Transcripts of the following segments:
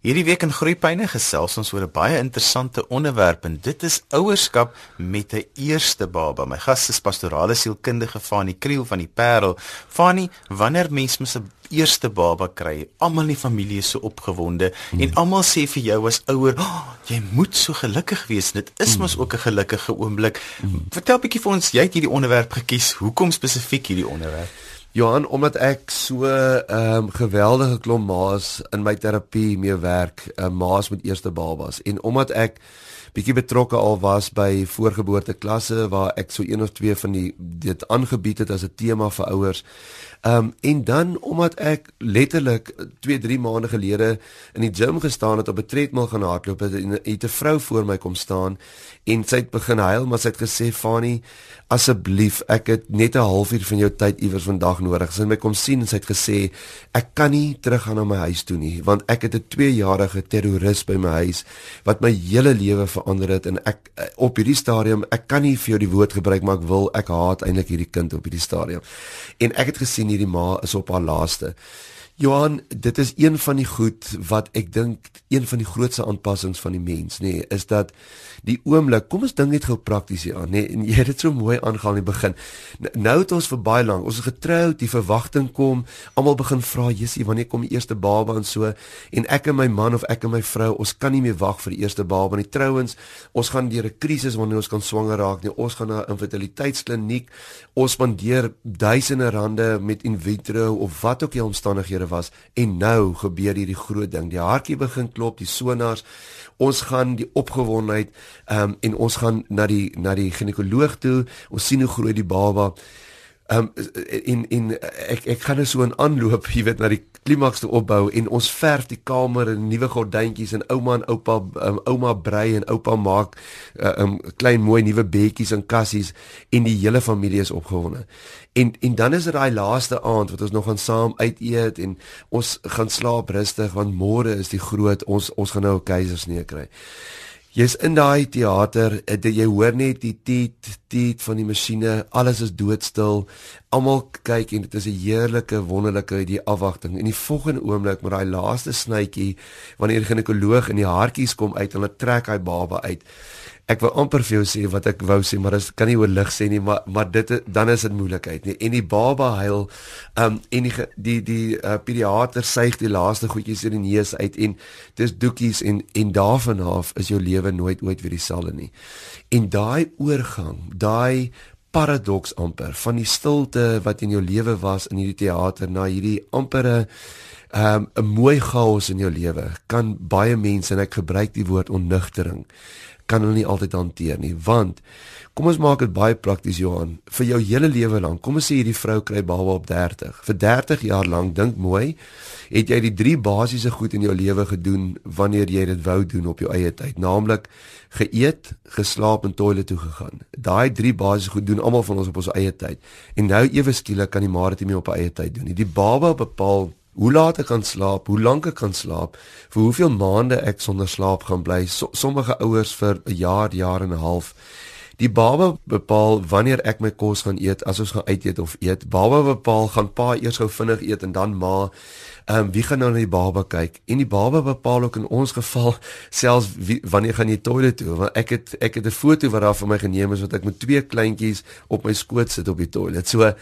Hierdie week in Groepyne gesels ons oor 'n baie interessante onderwerp en dit is ouerskap met 'n eerste baba. My gas is pastorale sielkundige Fanie Kriel van die Parel. Fanie, wanneer mens met 'n eerste baba kry, almal in die familie is so opgewonde hmm. en almal sê vir jou as ouer, oh, jy moet so gelukkig wees. Dit is mos hmm. ook 'n gelukkige oomblik. Hmm. Vertel 'n bietjie vir ons, jy het hierdie onderwerp gekies. Hoekom spesifiek hierdie onderwerp? Johan, omdat ek so ehm um, geweldige klomp maas in my terapie mee werk, uh, maas met eerste babas en omdat ek bietjie betrokke al was by voorgeboorte klasse waar ek so een of twee van die dit aangebied het as 'n tema vir ouers. Ehm um, en dan omdat ek letterlik 2, 3 maande gelede in die gym gestaan het op 'n treadmill gaan hardloop het, het 'n vrou voor my kom staan en sy het begin huil maar sy het gesê Fani asseblief ek het net 'n halfuur van jou tyd iewers vandag nodig. Sy het my kom sien en sy het gesê ek kan nie teruggaan na my huis toe nie want ek het 'n 2-jarige terroris by my huis wat my hele lewe verander het en ek op hierdie stadium ek kan nie vir jou die woord gebruik maar ek wil ek haat eintlik hierdie kind op hierdie stadium. En ek het gesien hierdie ma is op haar laaste. Johan, dit is een van die goed wat ek dink een van die grootste aanpassings van die mens, nê, nee, is dat die oomblik, kom ons dink net gou prakties hier aan, nê, nee, en jy het dit so mooi aangehaal in die begin. Nou het ons vir baie lank, ons is getroud, die verwagting kom, almal begin vra, "Jessie, wanneer kom die eerste baba?" en so, en ek en my man of ek en my vrou, ons kan nie meer wag vir die eerste baba nie. Trouwens, ons gaan deur 'n krisis wanneer ons kan swanger raak nie. Ons gaan na 'n infertiliteitskliniek. Ons spandeer duisende rande met in vitro of wat ook die omstandighede was en nou gebeur hierdie groot ding. Die hartjie begin klop, die sonars. Ons gaan die opgewondenheid ehm um, en ons gaan na die na die ginekoloog toe. Ons sien hoe groei die baba. Ehm um, in in ek ek gaan nou so 'n aanloop, jy weet, na die klimaks toe opbou en ons verf die kamer en nuwe gordyntjies en ouma en oupa um, ouma brei en oupa maak 'n uh, um, klein mooi nuwe bedjies en kassies en die hele familie is opgewonde. En en dan is dit daai laaste aand wat ons nog gaan saam uit eet en ons gaan slaap rustig want môre is die groot ons ons gaan nou 'n keisersnee kry. Jy's in daai teater, eh, jy hoor net die tiet tiet van die masjiene, alles is doodstil. Almal kyk en dit is 'n heerlike, wonderlike die afwagting. En die volgende oomblik met daai laaste snytjie wanneer die ginekoloog in die hartjies kom uit en hulle trek hy baba uit ek wou amper vir jou sê wat ek wou sê maar dit kan nie oor lig sê nie maar maar dit dan is dit moeilikheid nie. En die baba huil um en die die die uh, pediater suig die laaste goedjies in die neus uit en dis doekies en en daarvan af is jou lewe nooit ooit weer dieselfde nie. En daai oorgang daai paradoks amper van die stilte wat in jou lewe was in hierdie teater na hierdie ampere um, 'n mooi chaos in jou lewe kan baie mense en ek gebruik die woord onnugtering kan hulle nie altyd hanteer nie want kom ons maak dit baie prakties Johan vir jou hele lewe lank kom ons sê hierdie vrou kry baba op 30 vir 30 jaar lank dink mooi het jy die drie basiese goed in jou lewe gedoen wanneer jy dit wou doen op jou eie tyd. Naamlik geëet geslaap en toilet toe gegaan. Daai drie basiese goed doen almal van ons op ons eie tyd. En nou ewe skielik kan die maar dit nie meer op eie tyd doen nie. Die baba bepaal hoe laat ek kan slaap, hoe lank ek kan slaap, vir hoeveel maande ek sonder slaap gaan bly. So, sommige ouers vir 'n jaar, jaar en 'n half. Die baba bepaal wanneer ek my kos gaan eet, as ons gaan uit eet of eet. Baba bepaal gaan pa eers gou vinnig eet en dan ma. Ehm um, wie gaan nou na die baba kyk? En die baba bepaal ook in ons geval selfs wie, wanneer gaan jy toilet toe? Want ek het ek het 'n foto wat daar vir my geneem is wat ek met twee kleintjies op my skoot sit op die toilet. So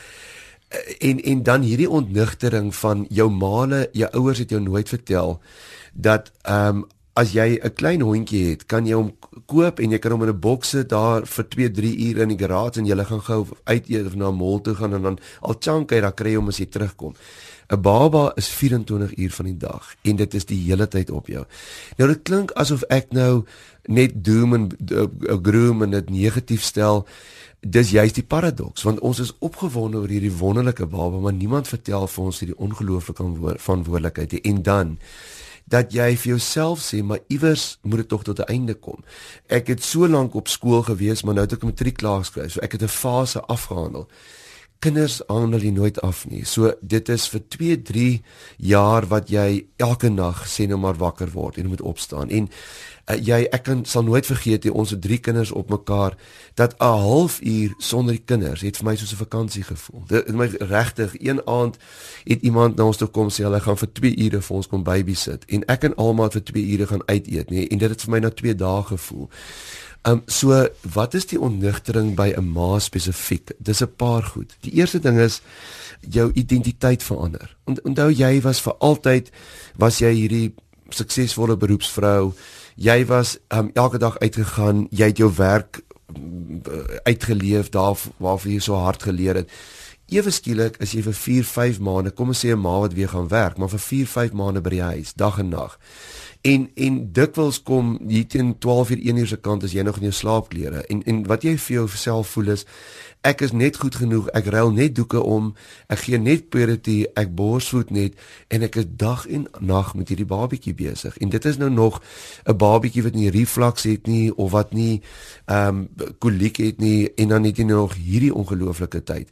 en en dan hierdie ontnigtering van jou maale, jou ouers het jou nooit vertel dat ehm um, as jy 'n klein hondjie het, kan jy hom koop en jy kan hom in 'n boks sit daar vir 2, 3 ure in die garage en jy gaan gou uit eet of na 'n mall toe gaan en dan al chunk hy dan kry hom as jy terugkom. 'n Baba is 24 uur van die dag en dit is die hele tyd op jou. Nou dit klink asof ek nou net doom en uh, groom en dit negatief stel dis juist die paradoks want ons is opgewonde oor hierdie wonderlike baba maar niemand vertel vir ons hierdie ongelooflike verantwoordelikheid en dan dat jy vir jouself sê maar iewers moet dit tog tot 'n einde kom. Ek het so lank op skool gewees maar nou het ek matriek klaar geskryf so ek het 'n fase afgehandel. Kinders hang hulle nooit af nie. So dit is vir 2, 3 jaar wat jy elke nag sê nou maar wakker word en moet opstaan. En uh, jy ek kan sal nooit vergeet jy ons het drie kinders op mekaar dat 'n halfuur sonder die kinders het vir my soos 'n vakansie gevoel. Dit my regtig een aand het iemand na ons toe kom sê hulle gaan vir 2 ure vir ons kom babysit en ek en almal vir 2 ure gaan uit eet nie en dit het vir my na 2 dae gevoel. Ehm um, so wat is die onnugtering by 'n ma spesifiek? Dis 'n paar goed. Die eerste ding is jou identiteit verander. Onthou jy was vir altyd was jy hierdie suksesvolle beroepsvrou. Jy was um, elke dag uitgegaan, jy het jou werk um, uitgeleef daar waarvoor jy so hard geleer het. Ewe skielik is jy vir 4, 5 maande, kom ons sê 'n ma wat weer gaan werk, maar vir 4, 5 maande by die huis, dag en nag en en dikwels kom hier teen 12 uur 1 uur se kant as jy nog in jou slaapklere. En en wat jy vir jouself voel is ek is net goed genoeg ek ruil net doeke om ek gee net purity ek borsvoed net en ek is dag en nag met hierdie babietjie besig. En dit is nou nog 'n babietjie wat nie reflux het nie of wat nie ehm um, koliek het nie en dan het jy nou nog hierdie ongelooflike tyd.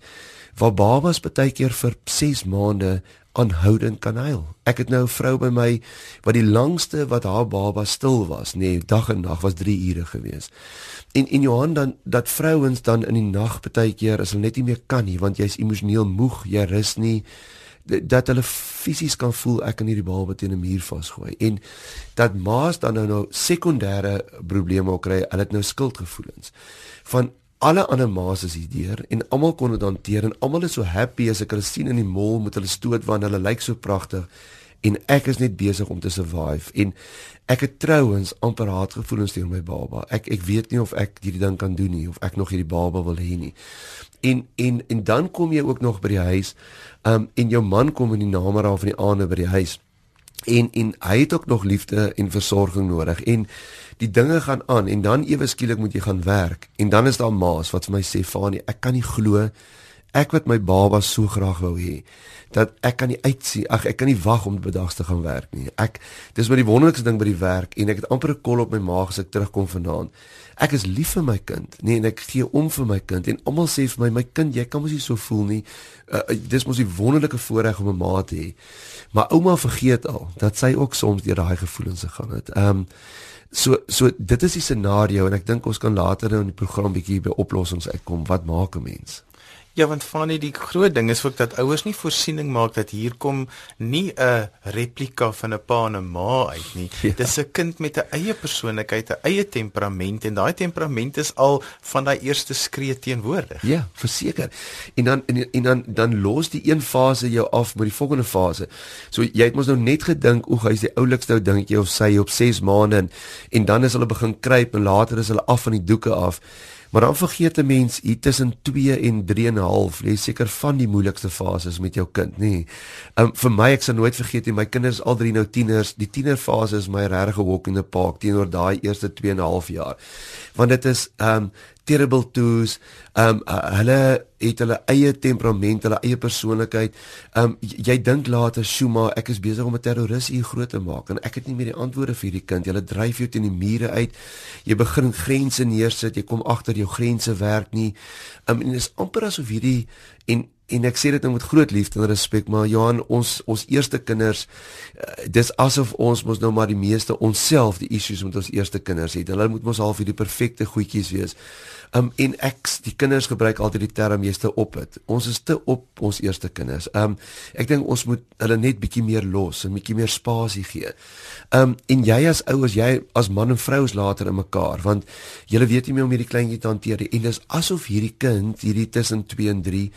Waar babas baie keer vir 6 maande aanhoudend kan huil. Ek het nou 'n vrou by my wat die langste wat haar baba stil was, nê, nee, dag en nag was 3 ure gewees. En en Johan dan dat vrouens dan in die nag baie keer as hulle net nie meer kan nie, want jy's emosioneel moeg, jy rus nie dat hulle fisies kan voel ek kan hierdie baba teen 'n muur vasgooi en dat maas dan nou nou sekondêre probleme kry, hulle het nou skuldgevoelens van alle ander ma's is hier deur en almal kon dit hanteer en almal is so happy as ek hulle sien in die mall met hulle stoot want hulle lyk so pragtig en ek is net besig om te survive en ek het trouens amper haatgevoelens teenoor my baba. Ek ek weet nie of ek hierdie ding kan doen nie of ek nog hierdie baba wil hê nie. En en en dan kom jy ook nog by die huis. Um en jou man kom in die namiddag van die aande by die huis. En en hy het ook nog liefde en versorging nodig. En die dinge gaan aan en dan ewe skielik moet jy gaan werk. En dan is daar maas wat vir my sê Fanie ek kan nie glo ek wat my baba so graag wou hê dat ek kan nie uitsien ag ek kan nie wag om bedags te gaan werk nie ek dis maar die wonderlikste ding by die werk en ek het amper 'n kol op my maag as ek terugkom vanaand ek is lief vir my kind nee en ek gee om vir my kind en almal sê vir my my kind jy kan mos nie so voel nie uh, dis mos die wonderlike voorreg om 'n ma te hê maar ouma vergeet al dat sy ook soms deur daai gevoelens gegaan het ehm um, So so dit is die scenario en ek dink ons kan later in die program bietjie by oplossings uitkom. Wat maak 'n mens? Ja, want van die groot ding is ook dat ouers nie voorsiening maak dat hier kom nie 'n replika van 'n pa en 'n ma uit nie. Ja. Dis 'n kind met 'n eie persoonlikheid, 'n eie temperament en daai temperament is al van daai eerste skree teenwoordig. Ja, verseker. En dan en, en dan dan los die een fase jou af met die volgende fase. So jy het mos nou net gedink, o, hy's die oulikste ou dingetjie of sy op 6 maande en, en dan is hulle begin kruip en later is hulle af van die doeke af. Maar dan vergeet 'n mens hier tussen 2 en 3 en 'n half, lê seker van die moeilikste fases met jou kind, nê. Um vir my ek sal nooit vergeet nie, my kinders al drie nou tieners, die tienerfase is my regte walk in the park teenoor daai eerste 2 en 'n half jaar. Want dit is um terrible twos. Um uh, hulle het hulle eie temperament, hulle eie persoonlikheid. Um jy dink later, "Shuma, ek is besig om 'n terroris hier groot te maak en ek het nie meer die antwoorde vir hierdie kind. Jy dryf jou teen die mure uit. Jy begin grense neersit. Jy kom agter jou grense werk nie. Um en dit is amper asof hierdie en en ek sê dit nou met groot liefde en respek maar Johan ons ons eerste kinders uh, dis asof ons mos nou maar die meeste onsself die issues met ons eerste kinders het. Hulle moet mos half hierdie perfekte goedjies wees. Um en ek die kinders gebruik altyd die term jy's te op dit ons is te op ons eerste kinders. Um ek dink ons moet hulle net bietjie meer los en bietjie meer spasie gee. Um en jy as ouers jy as man en vrou is later in mekaar want julle weet nie meer om hierdie kleintjie te hanteer en dis asof hierdie kind hierdie tussen 2 en 3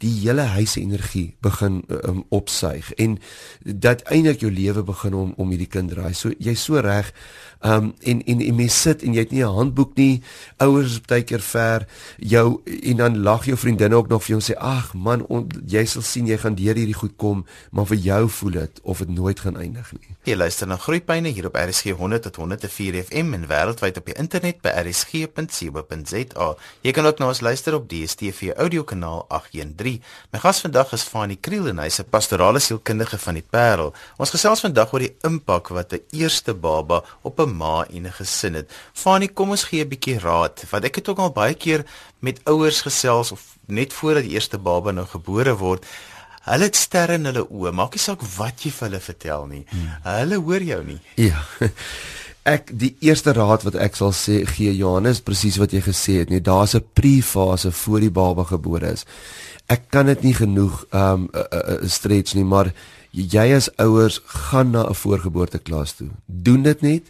die hele huis energie begin um, opsuig en dat eintlik jou lewe begin om om hierdie kind draai. So jy's so reg. Um en en en mens sit en jy het nie 'n handboek nie. Ouers is baie keer ver jou en dan lag jou vriendinne ook nog vir jou en sê ag man on, jy sal sien jy gaan deur hierdie goed kom, maar vir jou voel dit of dit nooit gaan eindig nie. Jy luister na Groepyne hier op RSG 100 tot 104 FM en wêreldwyd op die internet by rsg.co.za. Jy kan ook na ons luister op DStv audiokanaal 813 3. My gas vandag is Fanie Kriel en hy's 'n pastorale sielkundige van die Parel. Ons gesels vandag oor die impak wat 'n eerste baba op 'n ma en 'n gesin het. Fanie, kom ons gee 'n bietjie raad. Want ek het ook al baie keer met ouers gesels of net voordat die eerste baba nou gebore word. Hulle het sterre in hulle oë. Maak nie saak wat jy vir hulle vertel nie. Hmm. Hulle hoor jou nie. Ja. Ek die eerste raad wat ek sal sê gee Johannes presies wat jy gesê het. Nee, daar's 'n pre-fase voor die baba gebore is. Ek kan dit nie genoeg um uh, uh, stretch nie, maar jy as ouers gaan na 'n voorgeboorteklas toe. Doen dit net.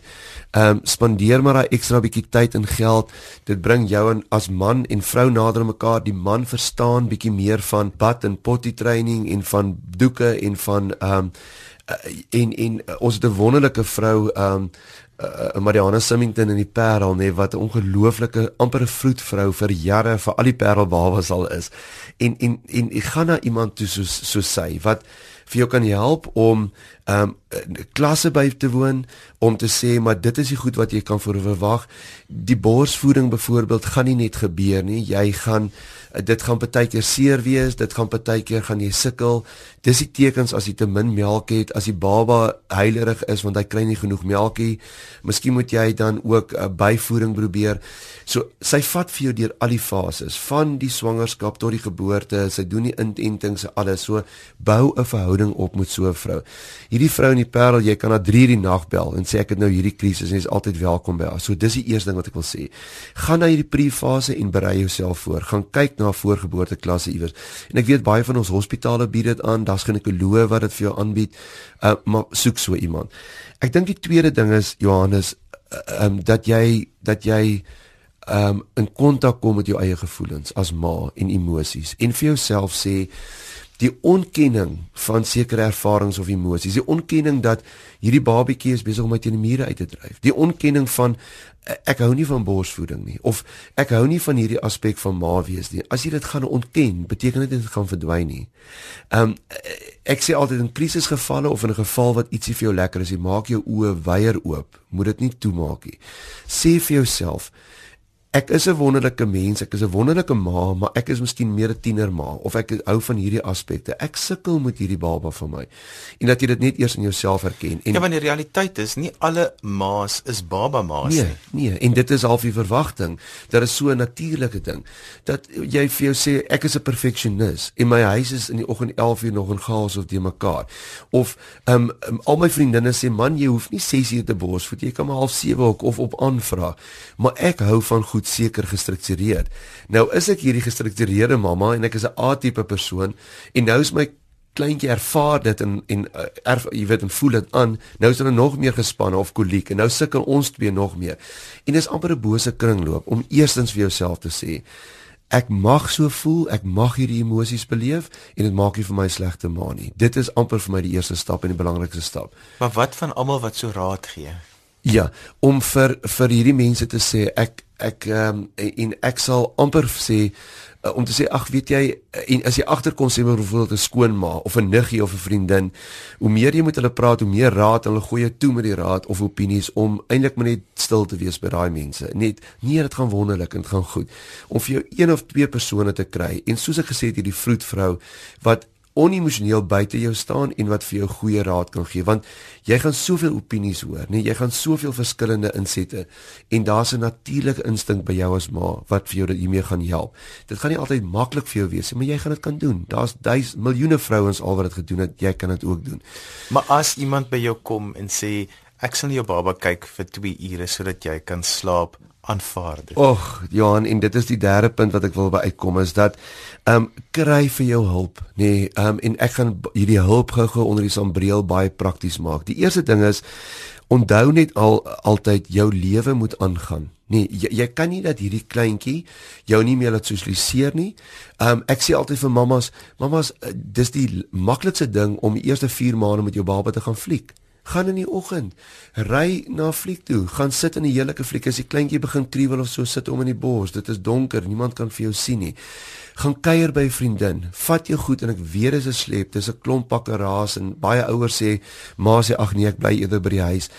Ehm um, spandeer maar daai ekstra bietjie tyd en geld. Dit bring jou en as man en vrou nader mekaar. Die man verstaan bietjie meer van bad en potty training en van doeke en van ehm um, en en uh, ons het 'n wonderlike vrou ehm um, uh, Mariana Simington in die Parel nê wat 'n ongelooflike amper 'n vroedvrou vir jare vir al die Parelbabas al is. En en en ek gaan na iemand toe so so sy wat vir jou kan help om ehm um, klasse by te woon om te sê maar dit is die goed wat jy kan verwag. Die borsvoeding byvoorbeeld gaan nie net gebeur nie. Jy gaan dit gaan partykeer seer wees, dit gaan partykeer gaan jy sukkel. Dis die tekens as jy te min melk het, as die baba heilerig is want hy kry nie genoeg melkie. Miskien moet jy dan ook 'n uh, byvoeding probeer. So sy vat vir jou deur al die fases van die swangerskap tot die geboorte. Sy doen die inentings en alles. So bou 'n verhouding op met so 'n vrou. Hierdie vrou in die Parel, jy kan haar 3 die nag bel en sê ek het nou hierdie krisis en sy is altyd welkom by haar. So dis die eerste ding wat ek wil sê. Gaan na hierdie pre-fase en berei jouself voor. Gaan kyk na voorgeboorte klasse iewers. En ek weet baie van ons hospitale bied dit aan. Daar's ginekoloë wat dit vir jou aanbied. Uh maar soek so iemand. Ek dink die tweede ding is Johannes, ehm uh, um, dat jy dat jy um in kontak kom met jou eie gevoelens as ma en emosies en vir jouself sê die onkenning van sekere ervarings of emosies die onkenning dat hierdie babatjie is besig om uit die mure uit te dryf die onkenning van ek hou nie van borsvoeding nie of ek hou nie van hierdie aspek van ma wees nie. As jy dit gaan ontken beteken dit dit gaan verdwyn nie. Um ek sê altyd in krisisgevalle of in 'n geval wat ietsie vir jou lekker is jy maak jou oë wyer oop moet dit nie toemaak nie. Sê vir jouself Ek is 'n wonderlike mens, ek is 'n wonderlike ma, maar ek is miskien meer 'n tienerma of ek hou van hierdie aspekte. Ek sukkel met hierdie baba van my. En dat jy dit net eers in jouself herken. En Ja, want die realiteit is nie alle ma's is baba ma's nee, nie. Nee, en dit is half die verwagting. Dit is so 'n natuurlike ding dat jy vir jou sê ek is 'n perfeksionis en my huis is in die oggend 11 uur nog in chaos of die mekaar. Of ehm um, al my vriendinne sê man, jy hoef nie 6 uur te borsvoed, jy kan maar half 7 ook of op aanvraag. Maar ek hou van goed seker gestruktureer. Nou is ek hierdie gestruktureerde mamma en ek is 'n A-tipe persoon en nou is my kleintjie ervaar dit en en uh, erf, jy weet en voel dit aan. Nou is hulle nog meer gespanne of koliek en nou sukkel ons twee nog meer. En dis amper 'n bose kringloop om eerstens vir jouself te sê Ek mag so voel, ek mag hierdie emosies beleef en dit maak nie vir my slegte ma nie. Dit is amper vir my die eerste stap en die belangrikste stap. Maar wat van almal wat so raad gee? Ja, om vir vir hierdie mense te sê ek ek ehm um, en ek sal amper sê uh, om te sê ag weet jy en as jy agterkom sê byvoorbeeld 'n skoonma of 'n niggie of 'n vriendin, hoe meer jy met hulle praat, hoe meer raad hulle gooi jou toe met die raad of opinies om eintlik maar net stil te wees by daai mense. Net nee, dit gaan wonderlik en dit gaan goed. Om vir jou een of twee persone te kry en soos ek gesê het hierdie vroedvrou wat onemosioneel buite jou staan en wat vir jou goeie raad kan gee. Want jy gaan soveel opinies hoor nee jy gaan soveel verskillende insette en daar's 'n natuurlike instink by jou as ma wat vir jou dat hiermee gaan help. Dit gaan nie altyd maklik vir jou wees maar jy gaan dit kan doen. Daar's duis miljoene vrouens al wat dit gedoen het jy kan dit ook doen. Maar as iemand by jou kom en sê ek sal jou baba kyk vir 2 ure sodat jy kan slaap aanvaar dit. Och, Johan, en dit is die derde punt wat ek wil by uitkom is dat ehm um, kry vir jou hulp, nê. Nee, ehm um, en ek gaan hierdie hulp gou-gou onder die sambreel baie prakties maak. Die eerste ding is onthou net al altyd jou lewe moet aangaan. Nee, jy, jy kan nie dat hierdie kleintjie jou nie meer laat sosialiseer nie. Ehm um, ek sê altyd vir mammas, mammas, uh, dis die maklikste ding om die eerste 4 maande met jou baba te gaan fliek gaan in die oggend. Ry na fliek toe. Gaan sit in 'n heerlike fliek. As die kleintjie begin kriewel of so sit om in die bos dit is donker. Niemand kan vir jou sien nie. Gaan kuier by 'n vriendin. Vat jou goed en ek weet dit is 'n slep dis 'n klomp pakke raas en baie ouers sê ma sê ag nee ek bly eerder by die huis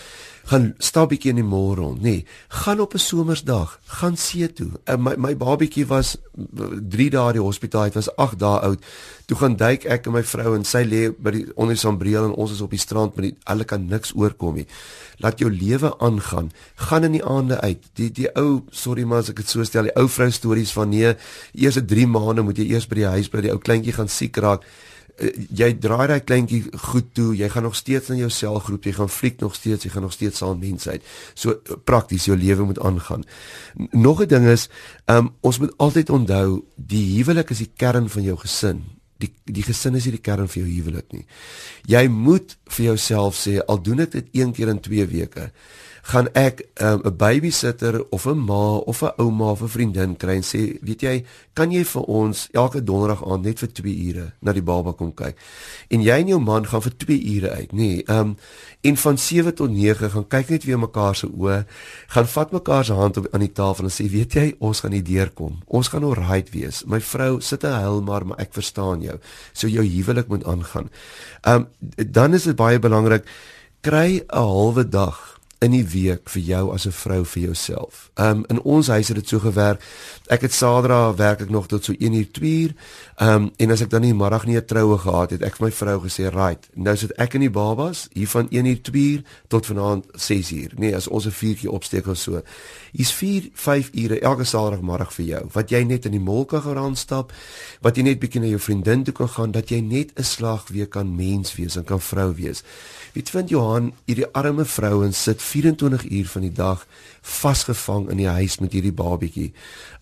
gaan stap bietjie in die môre rond, nê. Nee, gaan op 'n somersdag, gaan see toe. Uh, my my babietjie was 3 dae in die hospitaal, hy was 8 dae oud. Toe gaan duik ek en my vrou en sy lê by die onder die sambreel en ons is op die strand met hulle kan niks oorkom nie. Laat jou lewe aangaan. Gaan in die aande uit. Die die ou, sorry maar as ek dit so stel, die ou vrou stories van nee, eerste 3 maande moet jy eers by die huis bly, die ou kleintjie gaan siek raak. Uh, jy draai daai kleintjie goed toe, jy gaan nog steeds in jou selgroep, jy gaan fliek nog steeds, jy gaan nog steeds saam mense uit. So uh, prakties jou lewe moet aangaan. Nog 'n ding is, um, ons moet altyd onthou, die huwelik is die kern van jou gesin. Die die gesin is nie die kern vir jou huwelik nie. Jy moet vir jouself sê, al doen ek dit een keer in 2 weke, gaan ek 'n um, babysitter of 'n ma of 'n ouma of 'n vriendin kry en sê, weet jy, kan jy vir ons elke donderdag aand net vir 2 ure na die baba kom kyk? En jy en jou man gaan vir 2 ure uit, nê? Nee, ehm um, en van 7 tot 9 gaan kyk net weer mekaar se oë, gaan vat mekaar se hand op aan die tafel en sê, weet jy, ons gaan nie deurkom. Ons gaan alright wees. My vrou sit en huil maar, maar ek verstaan jou. So jou huwelik moet aangaan. Ehm um, dan is dit baie belangrik kry 'n halwe dag in die week vir jou as 'n vrou vir jouself. Um in ons huis het dit so gewerk. Ek het Saterdag werk ek nog tot so 1 uur 2 uur. Um en as ek dan nie middag nie 'n troue gehad het, ek vir my vrou gesê, "Right, nou sit ek in die babas hier van 1 uur 2 uur tot vanaand 6 uur." Nee, as ons 'n vuurtjie opsteek of so. Hier's 4, 5 ure elke Saterdagmiddag vir jou wat jy net in die kan gaan stap, wat jy net bietjie na jou vriendin toe kan gaan dat jy net 'n slag weer kan mens wees en kan vrou wees. Wie vind Johan hierdie arme vrouens sit 24 uur van die dag vasgevang in die huis met hierdie babietjie.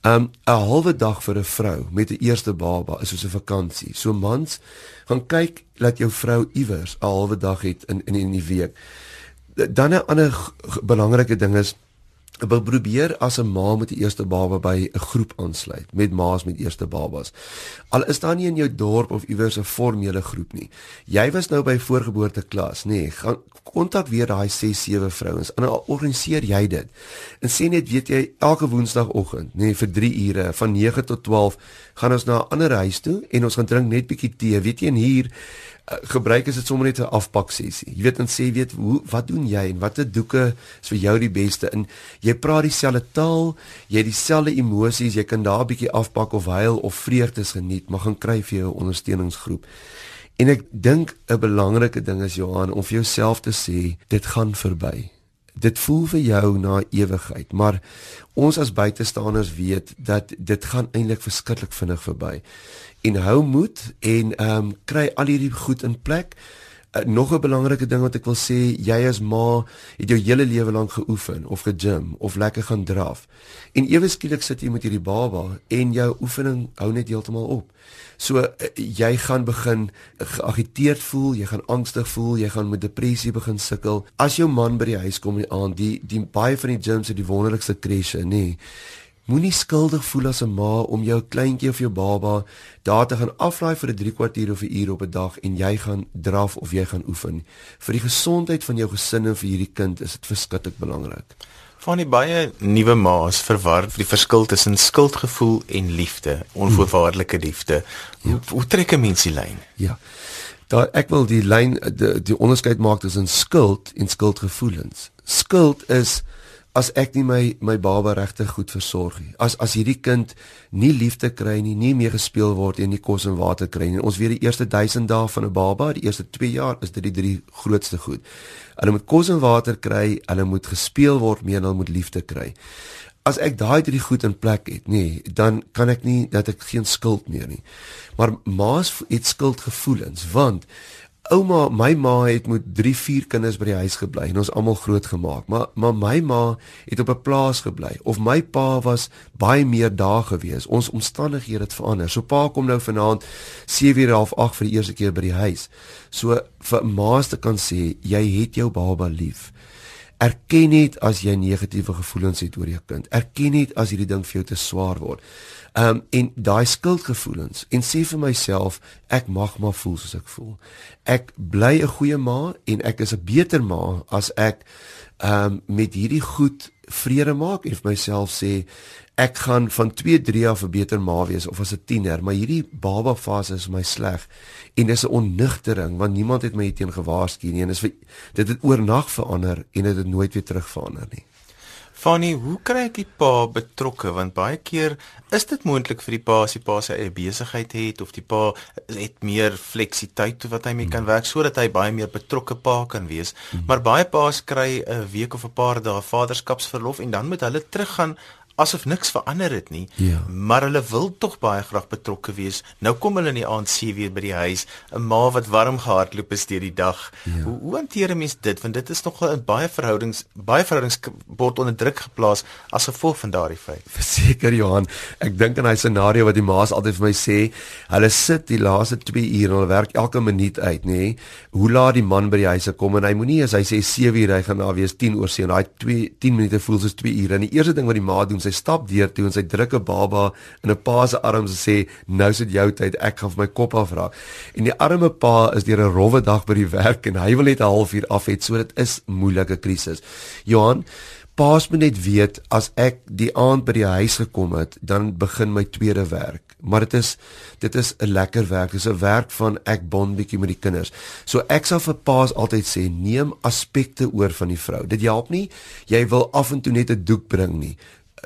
Um 'n halwe dag vir 'n vrou met 'n eerste baba is soos 'n vakansie. So mans, gaan kyk dat jou vrou iewers 'n halwe dag het in in in die week. Dan 'n ander belangrike ding is wil probeer as 'n ma met die eerste baba by 'n groep aansluit met ma's met eerste babas. Al is daar nie in jou dorp of iewers 'n formele groep nie. Jy was nou by voorgeboorte klas, nê? Nee, gaan kontak weer daai 6, 7 vrouens. En organiseer jy dit. En sê net weet jy elke woensdagoggend, nê, nee, vir 3 ure van 9 tot 12 gaan ons na 'n ander huis toe en ons gaan drink net bietjie tee. Weet jy en hier gebruik is dit sommer net 'n afpak sessie. Jy weet en sê weet hoe wat doen jy en watter doeke is vir jou die beste in jy praat dieselfde taal, jy het dieselfde emosies, jy kan daar 'n bietjie afpak of huil of vreugdes geniet, maar gaan kry vir jou ondersteuningsgroep. En ek dink 'n belangrike ding is Johan om vir jouself te sê dit gaan verby. Dit voel vir jou na ewigheid, maar ons as buitestanders weet dat dit gaan eintlik verskriklik vinnig verby en hou moed en ehm um, kry al hierdie goed in plek. Uh, nog 'n belangrike ding wat ek wil sê, jy as ma het jou hele lewe lank geoefen of gegym of lekker gaan draf. En ewe skielik sit jy met hierdie baba en jou oefening hou net heeltemal op. So uh, jy gaan begin geagiteerd voel, jy gaan angstig voel, jy gaan met depressie begin sukkel. As jou man by die huis kom aan, die die baie van die gyms het die wonderlikste crashe, nê. Nee. Moenie skuldig voel as 'n ma om jou kleintjie of jou baba daar te gaan aflaai vir 'n 3 kwartier of 'n uur op 'n dag en jy gaan draf of jy gaan oefen. Vir die gesondheid van jou gesin en vir hierdie kind is dit verskriklik belangrik. Van die baie nuwe ma's verwar die verskil tussen skuldgevoel en liefde, onvoorwaardelike liefde. Ja. Hoe, hoe trek 'n mens die lyn? Ja. Daar ek wil die lyn die, die onderskeid maak tussen skuld en skuldgevoelens. Skuld is as ek nie my my baba regtig goed versorg nie. As as hierdie kind nie liefde kry nie, nie meer gespeel word en nie kos en water kry nie. Ons weet die eerste 1000 dae van 'n baba, die eerste 2 jaar is dit die drie grootste goed. Hulle moet kos en water kry, hulle moet gespeel word mee en hulle moet liefde kry. As ek daai drie goed in plek het, nê, dan kan ek nie dat ek geen skuld meer nie. Maar ma's het skuldgevoelens want Ouma, my ma het met 3, 4 kinders by die huis gebly en ons almal groot gemaak. Maar maar my ma het op 'n plaas gebly of my pa was baie meer daar gewees. Ons omstandighede het verander. So pa kom nou vanaand 7:30 8 vir die eerste keer by die huis. So vir ma's te kan sê jy het jou baba lief. Erken net as jy negatiewe gevoelens het oor jou kind. Erken net as hierdie ding vir jou te swaar word. Um, en daai skuldgevoelens en sê vir myself ek mag maar voel soos ek voel. Ek bly 'n goeie ma en ek is 'n beter ma as ek um, met hierdie goed vrede maak en vir myself sê ek gaan van 2 3 af 'n beter ma wees of as 'n tiener, maar hierdie baba fase is my sleg en dis 'n onnigtering want niemand het my teen gewaarsku nie en dis dit het oornag verander en dit het nooit weer terug verander nie. Fanny, hoe kry ek die pa betrokke want baie keer is dit moontlik vir die pa as die pa sy eie besigheid het of die pa het meer fleksiteit wat hy mee kan werk sodat hy baie meer betrokke pa kan wees. Hmm. Maar baie pa's kry 'n week of 'n paar dae vaderskapsverlof en dan moet hulle teruggaan asof niks verander het nie. Ja. Maar hulle wil tog baie graag betrokke wees. Nou kom hulle in die aand sien weer by die huis, 'n ma wat warm gehardloop het deur die dag. Ja. Hoe hoe hanteer 'n mens dit? Want dit is nog 'n baie verhoudings baie verhoudings word onder druk geplaas as gevolg van daardie feit. Verseker Johan, ek dink aan hy scenario wat die ma's altyd vir my sê, hulle sit die laaste 2 ure en hulle werk elke minuut uit, nê? Hoe laat die man by die huis kom en hy moenie as hy sê 7 ure hy gaan daar wees 10 oor 7 en daai 2 10 minute voel soos 2 ure. En die eerste ding wat die ma doen, sy stap deur toe en sy druk 'n baba in 'n pa se arms en sê nou is dit jou tyd ek gaan vir my kop afraak. En die arme pa is deur 'n rowwe dag by die werk en hy wil net 'n halfuur af hê so dit is moeilike krisis. Johan paas moet net weet as ek die aand by die huis gekom het dan begin my tweede werk. Maar dit is dit is 'n lekker werk. Dis 'n werk van ek bond bietjie met die kinders. So ek sal vir paas altyd sê neem aspekte oor van die vrou. Dit help nie jy wil af en toe net 'n doek bring nie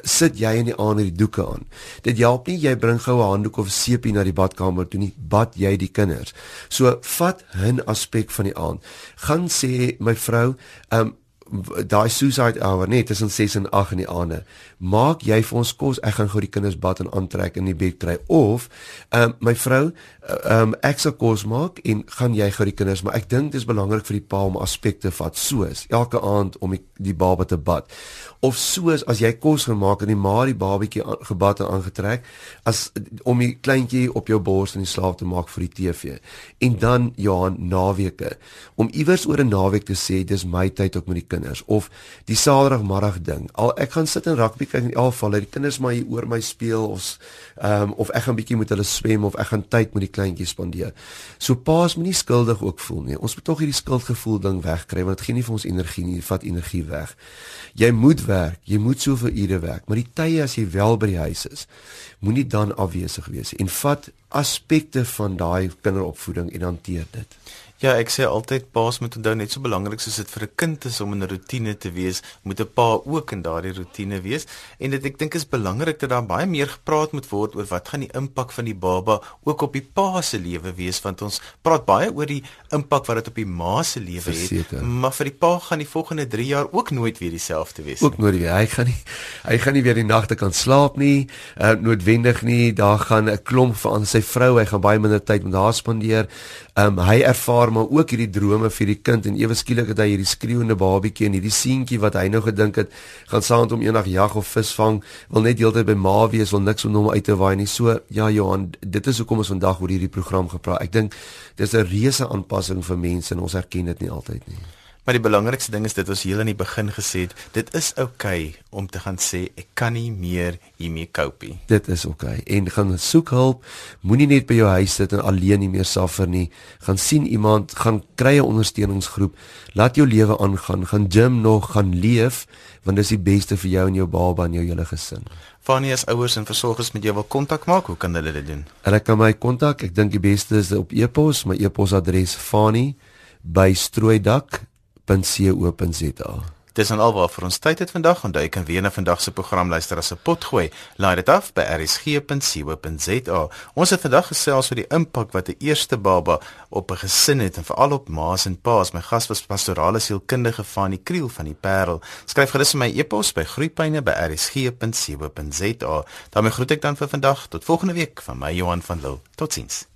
sit jy in die aand die doeke aan. Dit help nie jy bring gou 'n handdoek of seepie na die badkamer toe nie, bad jy die kinders. So vat 'n aspek van die aand. Gaan sê my vrou, um, daai suicide hour net tussen 6 en 8 in die aande. Maak jy vir ons kos, ek gaan gou die kinders bad en aantrek in die bed kry of um, my vrou, um, ek sal kos maak en gaan jy gou die kinders, maar ek dink dit is belangrik vir die pa om aspekte vat soos elke aand om die, die baba te bad of soos as jy kos gemaak en die ma die babatjie gebad en aangetrek as om die kleintjie op jou bors in die slaap te maak vir die TV. En dan Johan naweke om iewers oor 'n naweek te sê dis my tyd ook met die kinders of die Saterdagmiddag ding. Al ek gaan sit en rugby kyk in elk geval, die kinders maar hier oor my speel of ehm um, of ek gaan bietjie met hulle swem of ek gaan tyd met die kleintjies spandeer. So paas moenie skuldig ook voel nie. Ons moet tog hierdie skuldgevoel ding wegkry want dit gee nie vir ons energie nie, vat energie weg. Jy moet werk, jy moet soveel ure werk, maar die tye as jy wel by die huis is, moenie dan afwesig wees en vat aspekte van daai kinderopvoeding en hanteer dit. Ja, ek sê altyd paas moet onthou net so belangrik soos dit vir 'n kind is om in 'n rotine te wees, moet 'n pa ook in daardie rotine wees. En dit ek dink is belangrik dat daar baie meer gepraat moet word oor wat gaan die impak van die baba ook op die pa se lewe wees want ons praat baie oor die impak wat dit op die ma se lewe het. Maar vir die pa gaan die volgende 3 jaar ook nooit weer dieselfde wees nie. Ook nooit weer. Hy gaan nie hy gaan nie weer die nagte kan slaap nie, uh, noodwendig nie. Daar gaan 'n klomp van sy vrou, hy gaan baie minder tyd met haar spandeer. Um, hy ervaar maar ook hierdie drome vir die kind en ewe skielik het hy hierdie skreeuende babietjie en hierdie seentjie wat hy nou gedink het gaan saam met hom eendag jag of vis vang, wil net deeltyd by ma wees, wil niks om hom uit te waai nie. So ja Johan, dit is hoekom ons vandag oor hierdie program gepraat. Ek dink dis 'n reuse aanpassing vir mense en ons erken dit nie altyd nie. Maar die belangrikste ding is dit ons heel aan die begin gesê het, dit is oukei okay om te gaan sê ek kan nie meer hiermee cope nie. Dit is oukei okay. en gaan soek hulp. Moenie net by jou huis sit en alleen nie meer suffer nie. Gaan sien iemand, gaan kry 'n ondersteuningsgroep. Laat jou lewe aangaan. Gaan gym nog, gaan leef want dit is die beste vir jou en jou baba en jou hele gesin. Fanny as ouers en versorgers met jou wil kontak maak, hoe kan hulle dit doen? Hulle kan my kontak. Ek dink die beste is op e-pos. My e-posadres fanny@strooidak www.rsg.co.za. Dis dan alwaar vir ons tyd het vandag. Onthou jy kan weer na vandag se program luister as 'n pot gooi. Laai dit af by rsg.co.za. Ons het vandag gesels oor die impak wat 'n eerste baba op 'n gesin het en veral op ma's en pa's. My gas was pastorale sielkundige van die Kriel van die Parel. Skryf gerus vir my e-pos by groeipyne@rsg.co.za. daarmee groet ek dan vir vandag. Tot volgende week van my Johan van Lille. Totsiens.